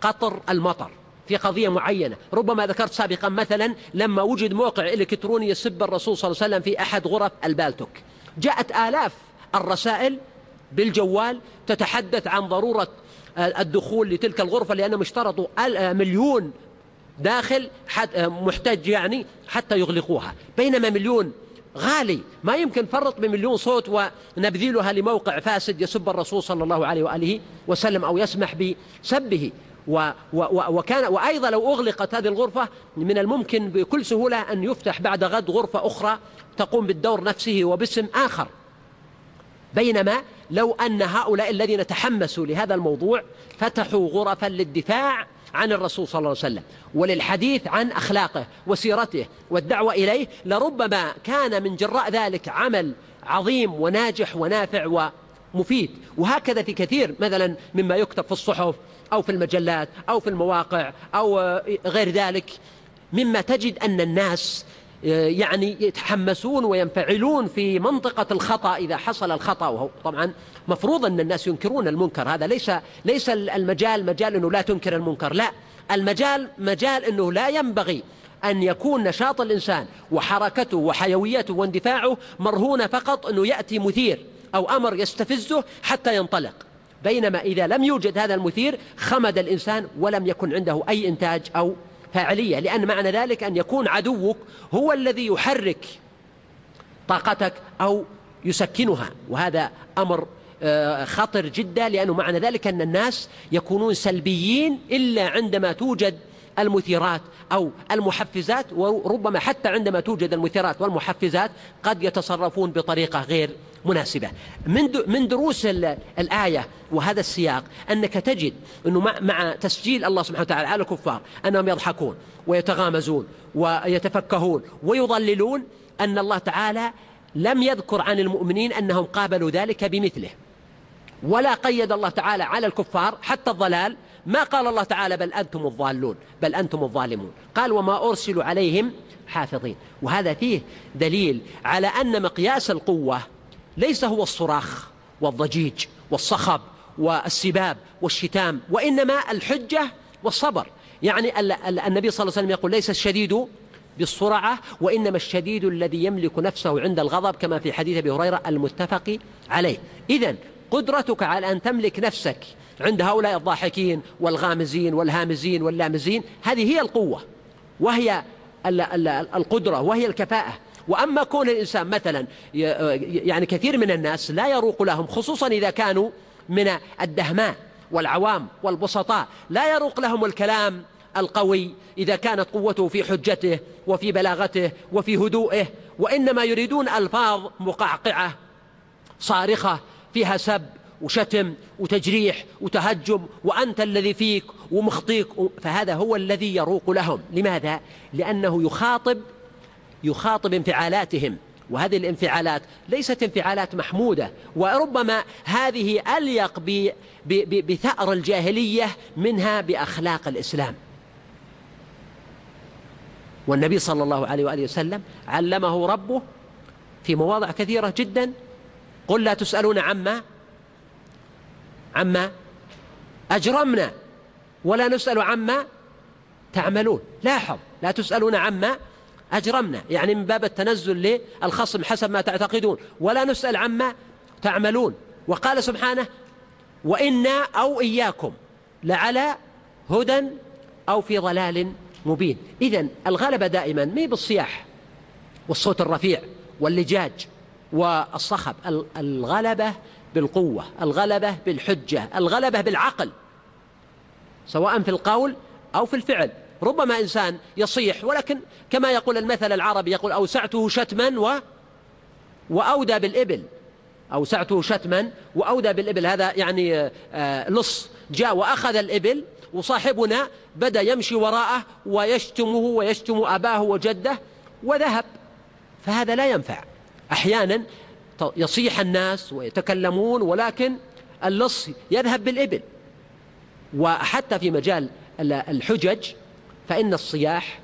A: كقطر المطر في قضية معينة ربما ذكرت سابقا مثلا لما وجد موقع إلكتروني يسب الرسول صلى الله عليه وسلم في أحد غرف البالتوك جاءت آلاف الرسائل بالجوال تتحدث عن ضرورة آه، الدخول لتلك الغرفة لأنهم اشترطوا آه، مليون داخل آه، محتج يعني حتى يغلقوها بينما مليون غالي ما يمكن فرط بمليون صوت ونبذلها لموقع فاسد يسب الرسول صلى الله عليه وآله وسلم أو يسمح بسبه و و وكان وأيضا لو أغلقت هذه الغرفة من الممكن بكل سهولة أن يفتح بعد غد غرفة أخرى تقوم بالدور نفسه وباسم آخر بينما لو أن هؤلاء الذين تحمسوا لهذا الموضوع فتحوا غرفا للدفاع عن الرسول صلى الله عليه وسلم وللحديث عن أخلاقه وسيرته والدعوة إليه لربما كان من جراء ذلك عمل عظيم وناجح ونافع ومفيد وهكذا في كثير مثلا مما يكتب في الصحف أو في المجلات أو في المواقع أو آه، غير ذلك مما تجد أن الناس آه، يعني يتحمسون وينفعلون في منطقة الخطأ إذا حصل الخطأ وهو طبعا مفروض أن الناس ينكرون المنكر هذا ليس ليس المجال مجال أنه لا تنكر المنكر لا المجال مجال أنه لا ينبغي أن يكون نشاط الإنسان وحركته وحيويته واندفاعه مرهونة فقط أنه يأتي مثير أو أمر يستفزه حتى ينطلق بينما إذا لم يوجد هذا المثير خمد الإنسان ولم يكن عنده أي إنتاج أو فاعلية لأن معنى ذلك أن يكون عدوك هو الذي يحرك طاقتك أو يسكنها وهذا أمر آه، خطر جدا لأنه معنى ذلك أن الناس يكونون سلبيين إلا عندما توجد المثيرات أو المحفزات وربما حتى عندما توجد المثيرات والمحفزات قد يتصرفون بطريقة غير مناسبة من دروس الآية وهذا السياق أنك تجد أنه مع تسجيل الله سبحانه وتعالى على الكفار أنهم يضحكون ويتغامزون ويتفكهون ويضللون أن الله تعالى لم يذكر عن المؤمنين أنهم قابلوا ذلك بمثله ولا قيد الله تعالى على الكفار حتى الضلال ما قال الله تعالى بل أنتم الضالون بل أنتم الظالمون قال وما أرسلوا عليهم حافظين وهذا فيه دليل على أن مقياس القوة ليس هو الصراخ والضجيج والصخب والسباب والشتام وإنما الحجة والصبر يعني النبي صلى الله عليه وسلم يقول ليس الشديد بالسرعة وإنما الشديد الذي يملك نفسه عند الغضب كما في حديث أبي هريرة المتفق عليه إذا قدرتك على أن تملك نفسك عند هؤلاء الضاحكين والغامزين والهامزين واللامزين هذه هي القوة وهي القدرة وهي الكفاءة وأما كون الإنسان مثلا يعني كثير من الناس لا يروق لهم خصوصا إذا كانوا من الدهماء والعوام والبسطاء لا يروق لهم الكلام القوي إذا كانت قوته في حجته وفي بلاغته وفي هدوئه وإنما يريدون ألفاظ مقعقعة صارخة فيها سب وشتم وتجريح وتهجم وأنت الذي فيك ومخطيك فهذا هو الذي يروق لهم لماذا؟ لأنه يخاطب يخاطب انفعالاتهم وهذه الانفعالات ليست انفعالات محمودة وربما هذه أليق ب ب بثأر الجاهلية منها بأخلاق الإسلام والنبي صلى الله عليه وآله وسلم علمه ربه في مواضع كثيرة جدا قل لا تسألون عما عما أجرمنا ولا نسأل عما تعملون لاحظ لا تسألون عما أجرمنا يعني من باب التنزل للخصم حسب ما تعتقدون ولا نسأل عما تعملون وقال سبحانه وإنا أو إياكم لعلى هدى أو في ضلال مبين إذا الغلبة دائما ما بالصياح والصوت الرفيع واللجاج والصخب الغلبة بالقوة الغلبة بالحجة الغلبة بالعقل سواء في القول أو في الفعل ربما إنسان يصيح ولكن كما يقول المثل العربي يقول أوسعته شتما و وأودى بالإبل أوسعته شتما وأودى بالإبل هذا يعني لص آه، جاء وأخذ الإبل وصاحبنا بدأ يمشي وراءه ويشتمه ويشتم أباه وجده وذهب فهذا لا ينفع أحيانا يصيح الناس ويتكلمون ولكن اللص يذهب بالإبل وحتى في مجال الحجج فإن الصياح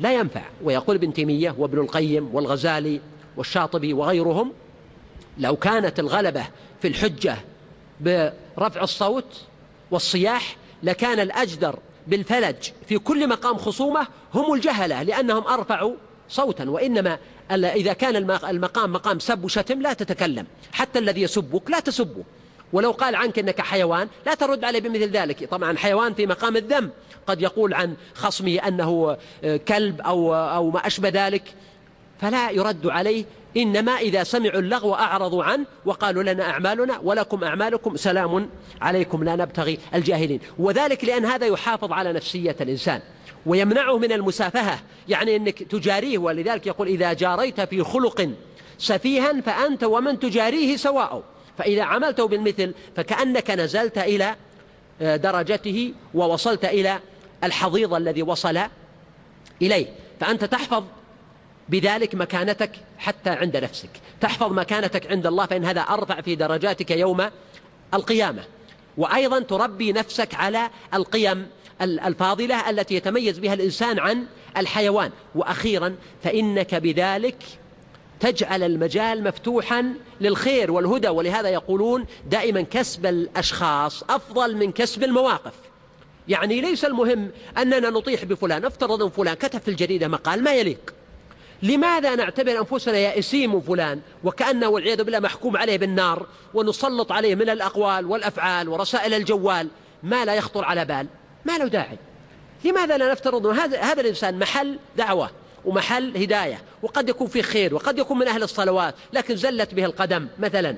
A: لا ينفع ويقول ابن تيمية وابن القيم والغزالي والشاطبي وغيرهم لو كانت الغلبة في الحجة برفع الصوت والصياح لكان الأجدر بالفلج في كل مقام خصومة هم الجهلة لأنهم أرفعوا صوتا وإنما إذا كان المقام مقام سب وشتم لا تتكلم حتى الذي يسبك لا تسبه ولو قال عنك أنك حيوان لا ترد عليه بمثل ذلك طبعا حيوان في مقام الذم قد يقول عن خصمه أنه آه، كلب أو, أو ما أشبه ذلك فلا يرد عليه إنما إذا سمعوا اللغو أعرضوا عنه وقالوا لنا أعمالنا ولكم أعمالكم سلام عليكم لا نبتغي الجاهلين وذلك لأن هذا يحافظ على نفسية الإنسان ويمنعه من المسافهة يعني أنك تجاريه ولذلك يقول إذا جاريت في خلق سفيها فأنت ومن تجاريه سواء فإذا عملته بالمثل فكأنك نزلت إلى آه، درجته ووصلت إلى الحضيض الذي وصل إليه فأنت تحفظ بذلك مكانتك حتى عند نفسك تحفظ مكانتك عند الله فإن هذا أرفع في درجاتك يوم القيامة وأيضا تربي نفسك على القيم الفاضلة التي يتميز بها الإنسان عن الحيوان وأخيرا فإنك بذلك تجعل المجال مفتوحا للخير والهدى ولهذا يقولون دائما كسب الأشخاص أفضل من كسب المواقف يعني ليس المهم أننا نطيح بفلان افترض أن فلان كتب في الجريدة مقال ما يليق لماذا نعتبر أنفسنا يائسين من فلان وكأنه والعياذ بالله محكوم عليه بالنار ونسلط عليه من الأقوال والأفعال ورسائل الجوال ما لا يخطر على بال ما له داعي لماذا لا نفترض هذا هذا الإنسان محل دعوة ومحل هداية وقد يكون فيه خير وقد يكون من أهل الصلوات لكن زلت به القدم مثلا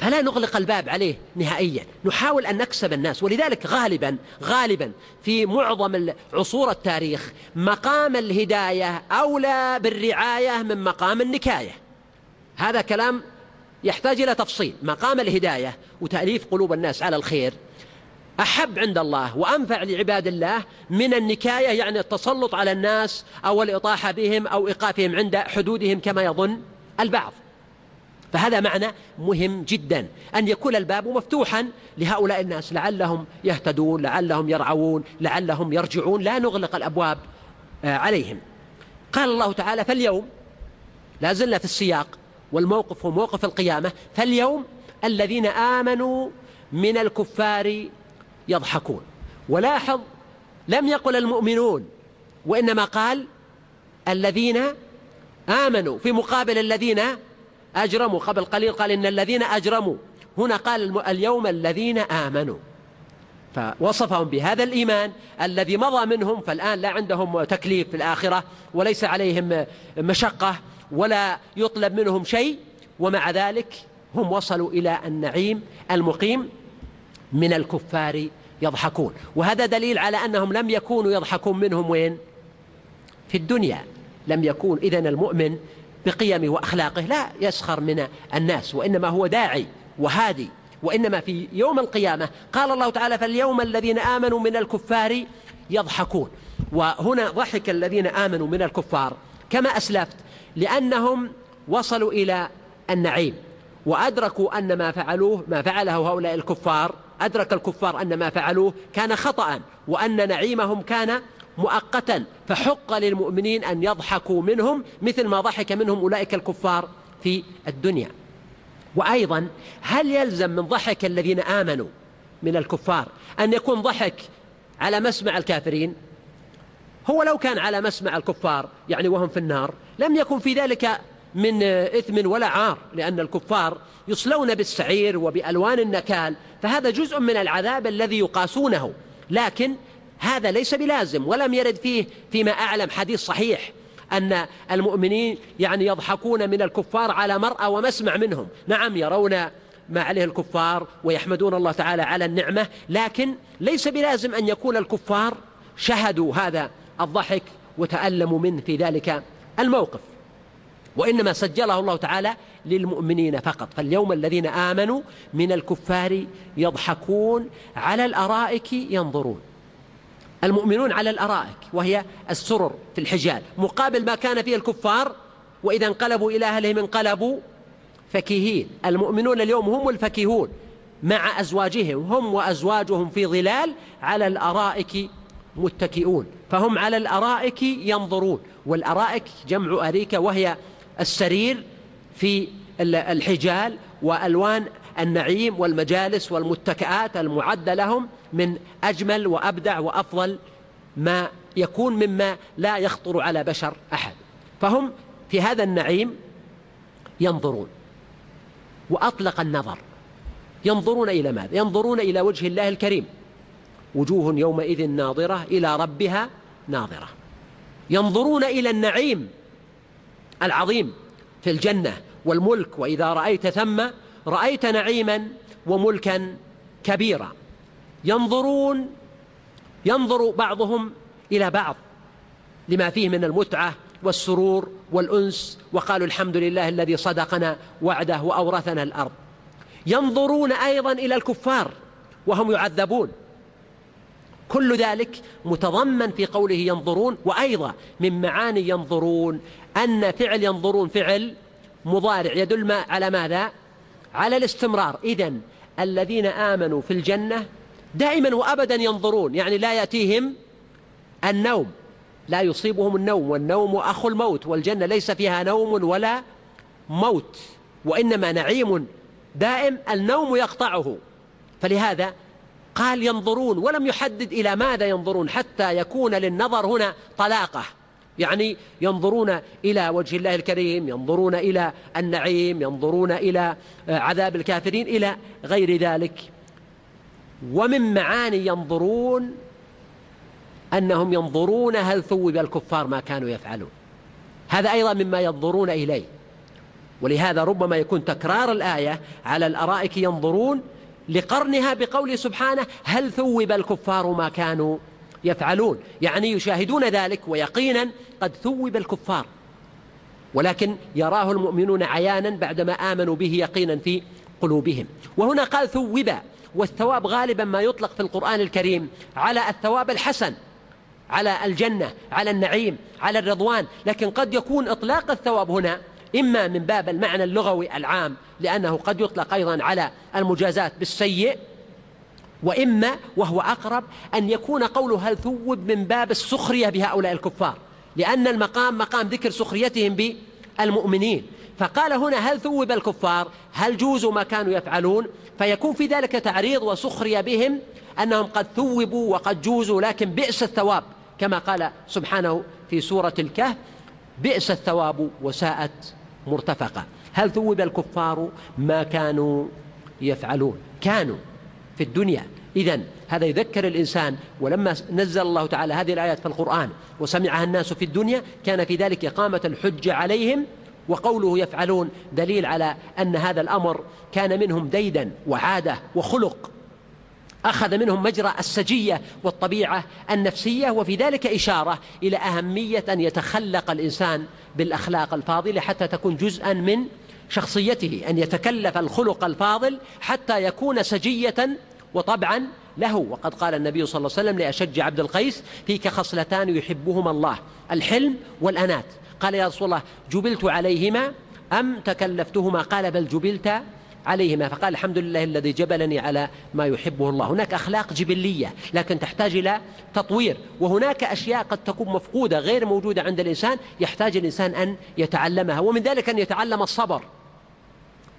A: فلا نغلق الباب عليه نهائيا نحاول أن نكسب الناس ولذلك غالبا غالبا في معظم عصور التاريخ مقام الهداية أولى بالرعاية من مقام النكاية هذا كلام يحتاج إلى تفصيل مقام الهداية وتأليف قلوب الناس على الخير أحب عند الله وأنفع لعباد الله من النكاية يعني التسلط على الناس أو الإطاحة بهم أو إيقافهم عند حدودهم كما يظن البعض فهذا معنى مهم جدا أن يكون الباب مفتوحا لهؤلاء الناس لعلهم يهتدون لعلهم يرعون لعلهم يرجعون لا نغلق الأبواب آه، عليهم قال الله تعالى فاليوم لا زلنا في السياق والموقف هو موقف القيامة فاليوم الذين آمنوا من الكفار يضحكون ولاحظ لم يقل المؤمنون وإنما قال الذين آمنوا في مقابل الذين أجرموا قبل قليل قال إن الذين أجرموا هنا قال اليوم الذين آمنوا فوصفهم بهذا الإيمان الذي مضى منهم فالآن لا عندهم تكليف في الآخرة وليس عليهم مشقة ولا يطلب منهم شيء ومع ذلك هم وصلوا إلى النعيم المقيم من الكفار يضحكون وهذا دليل على أنهم لم يكونوا يضحكون منهم وين في الدنيا لم يكون إذا المؤمن بقيمه وأخلاقه لا يسخر من الناس وإنما هو داعي وهادي وإنما في يوم القيامة قال الله تعالى فاليوم الذين آمنوا من الكفار يضحكون وهنا ضحك الذين آمنوا من الكفار كما أسلفت لأنهم وصلوا إلى النعيم وأدركوا أن ما فعلوه ما فعله هؤلاء الكفار أدرك الكفار أن ما فعلوه كان خطأ وأن نعيمهم كان مؤقتا فحق للمؤمنين أن يضحكوا منهم مثل ما ضحك منهم أولئك الكفار في الدنيا وأيضا هل يلزم من ضحك الذين آمنوا من الكفار أن يكون ضحك على مسمع الكافرين هو لو كان على مسمع الكفار يعني وهم في النار لم يكن في ذلك من آه، إثم ولا عار لأن الكفار يصلون بالسعير وبألوان النكال فهذا جزء من العذاب الذي يقاسونه لكن هذا ليس بلازم ولم يرد فيه فيما أعلم حديث صحيح أن المؤمنين يعني يضحكون من الكفار على مرأى ومسمع منهم نعم يرون ما عليه الكفار ويحمدون الله تعالى على النعمة لكن ليس بلازم أن يكون الكفار شهدوا هذا الضحك وتألموا منه في ذلك الموقف وإنما سجله الله تعالى للمؤمنين فقط فاليوم الذين آمنوا من الكفار يضحكون على الأرائك ينظرون المؤمنون على الأرائك وهي السرر في الحجال مقابل ما كان فيه الكفار وإذا انقلبوا إلى أهلهم انقلبوا فكيهين المؤمنون اليوم هم الفكيهون مع أزواجهم هم وأزواجهم في ظلال على الأرائك متكئون فهم على الأرائك ينظرون والأرائك جمع أريكة وهي السرير في الحجال والوان النعيم والمجالس والمتكئات المعده لهم من اجمل وابدع وافضل ما يكون مما لا يخطر على بشر احد فهم في هذا النعيم ينظرون واطلق النظر ينظرون الى ماذا ينظرون الى وجه الله الكريم وجوه يومئذ ناظره الى ربها ناظره ينظرون الى النعيم العظيم في الجنة والملك وإذا رأيت ثم رأيت نعيما وملكا كبيرا ينظرون ينظر بعضهم إلى بعض لما فيه من المتعة والسرور والأنس وقالوا الحمد لله الذي صدقنا وعده وأورثنا الأرض ينظرون أيضا إلى الكفار وهم يعذبون كل ذلك متضمن في قوله ينظرون وأيضا من معاني ينظرون أن فعل ينظرون فعل مضارع يدل ما على ماذا على الاستمرار إذا الذين آمنوا في الجنة دائما وأبدا ينظرون يعني لا يأتيهم النوم لا يصيبهم النوم والنوم أخو الموت والجنة ليس فيها نوم ولا موت وإنما نعيم دائم النوم يقطعه فلهذا قال ينظرون ولم يحدد إلى ماذا ينظرون حتى يكون للنظر هنا طلاقه يعني ينظرون إلى وجه الله الكريم ينظرون إلى النعيم ينظرون إلى آه، عذاب الكافرين إلى غير ذلك ومن معاني ينظرون أنهم ينظرون هل ثوب الكفار ما كانوا يفعلون هذا أيضا مما ينظرون إليه ولهذا ربما يكون تكرار الآية على الأرائك ينظرون لقرنها بقوله سبحانه هل ثوب الكفار ما كانوا يفعلون يعني يشاهدون ذلك ويقينا قد ثوب الكفار ولكن يراه المؤمنون عيانا بعدما آمنوا به يقينا في قلوبهم وهنا قال ثوب والثواب غالبا ما يطلق في القرآن الكريم على الثواب الحسن على الجنة على النعيم على الرضوان لكن قد يكون إطلاق الثواب هنا إما من باب المعنى اللغوي العام لأنه قد يطلق أيضا على المجازات بالسيء وإما وهو أقرب أن يكون قوله هل ثوب من باب السخرية بهؤلاء الكفار لأن المقام مقام ذكر سخريتهم بالمؤمنين فقال هنا هل ثوب الكفار هل جوزوا ما كانوا يفعلون فيكون في ذلك تعريض وسخرية بهم أنهم قد ثوبوا وقد جوزوا لكن بئس الثواب كما قال سبحانه في سورة الكهف بئس الثواب وساءت مرتفقة هل ثوب الكفار ما كانوا يفعلون كانوا في الدنيا إذا هذا يذكر الإنسان ولما نزل الله تعالى هذه الآيات في القرآن وسمعها الناس في الدنيا كان في ذلك إقامة الحجة عليهم وقوله يفعلون دليل على أن هذا الأمر كان منهم ديدا وعادة وخلق أخذ منهم مجرى السجية والطبيعة النفسية وفي ذلك إشارة إلى أهمية أن يتخلق الإنسان بالأخلاق الفاضلة حتى تكون جزءا من شخصيته أن يتكلف الخلق الفاضل حتى يكون سجية وطبعا له وقد قال النبي صلى الله عليه وسلم لأشج عبد القيس فيك خصلتان يحبهما الله الحلم والأنات قال يا رسول الله جبلت عليهما أم تكلفتهما قال بل جبلت عليهما فقال الحمد لله الذي جبلني على ما يحبه الله هناك أخلاق جبلية لكن تحتاج إلى تطوير وهناك أشياء قد تكون مفقودة غير موجودة عند الإنسان يحتاج الإنسان أن يتعلمها ومن ذلك أن يتعلم الصبر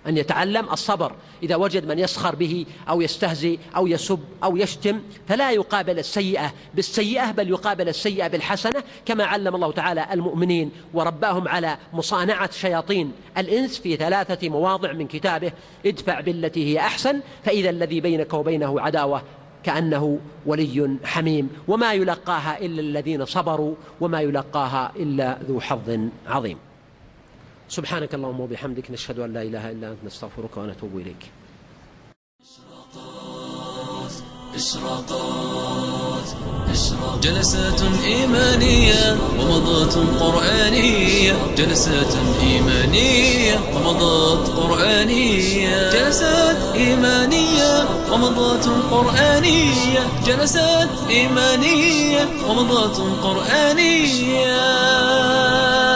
A: أن يتعلم الصبر إذا وجد من يسخر به أو يستهزئ أو يسب أو يشتم فلا يقابل السيئة بالسيئة بل يقابل السيئة بالحسنة كما علم الله تعالى المؤمنين ورباهم على مصانعة شياطين الإنس في ثلاثة مواضع من كتابه ادفع بالتي هي أحسن فإذا الذي بينك وبينه عداوة كأنه ولي حميم وما يلقاها إلا الذين صبروا وما يلقاها إلا ذو حظ عظيم سبحانك اللهم وبحمدك نشهد أن لا إله إلا أنت نستغفرك ونتوب إليك جلسات إيمانية ومضات قرآنية جلسات إيمانية ومضات قرآنية جلسات إيمانية ومضات قرآنية جلسات إيمانية ومضات قرآنية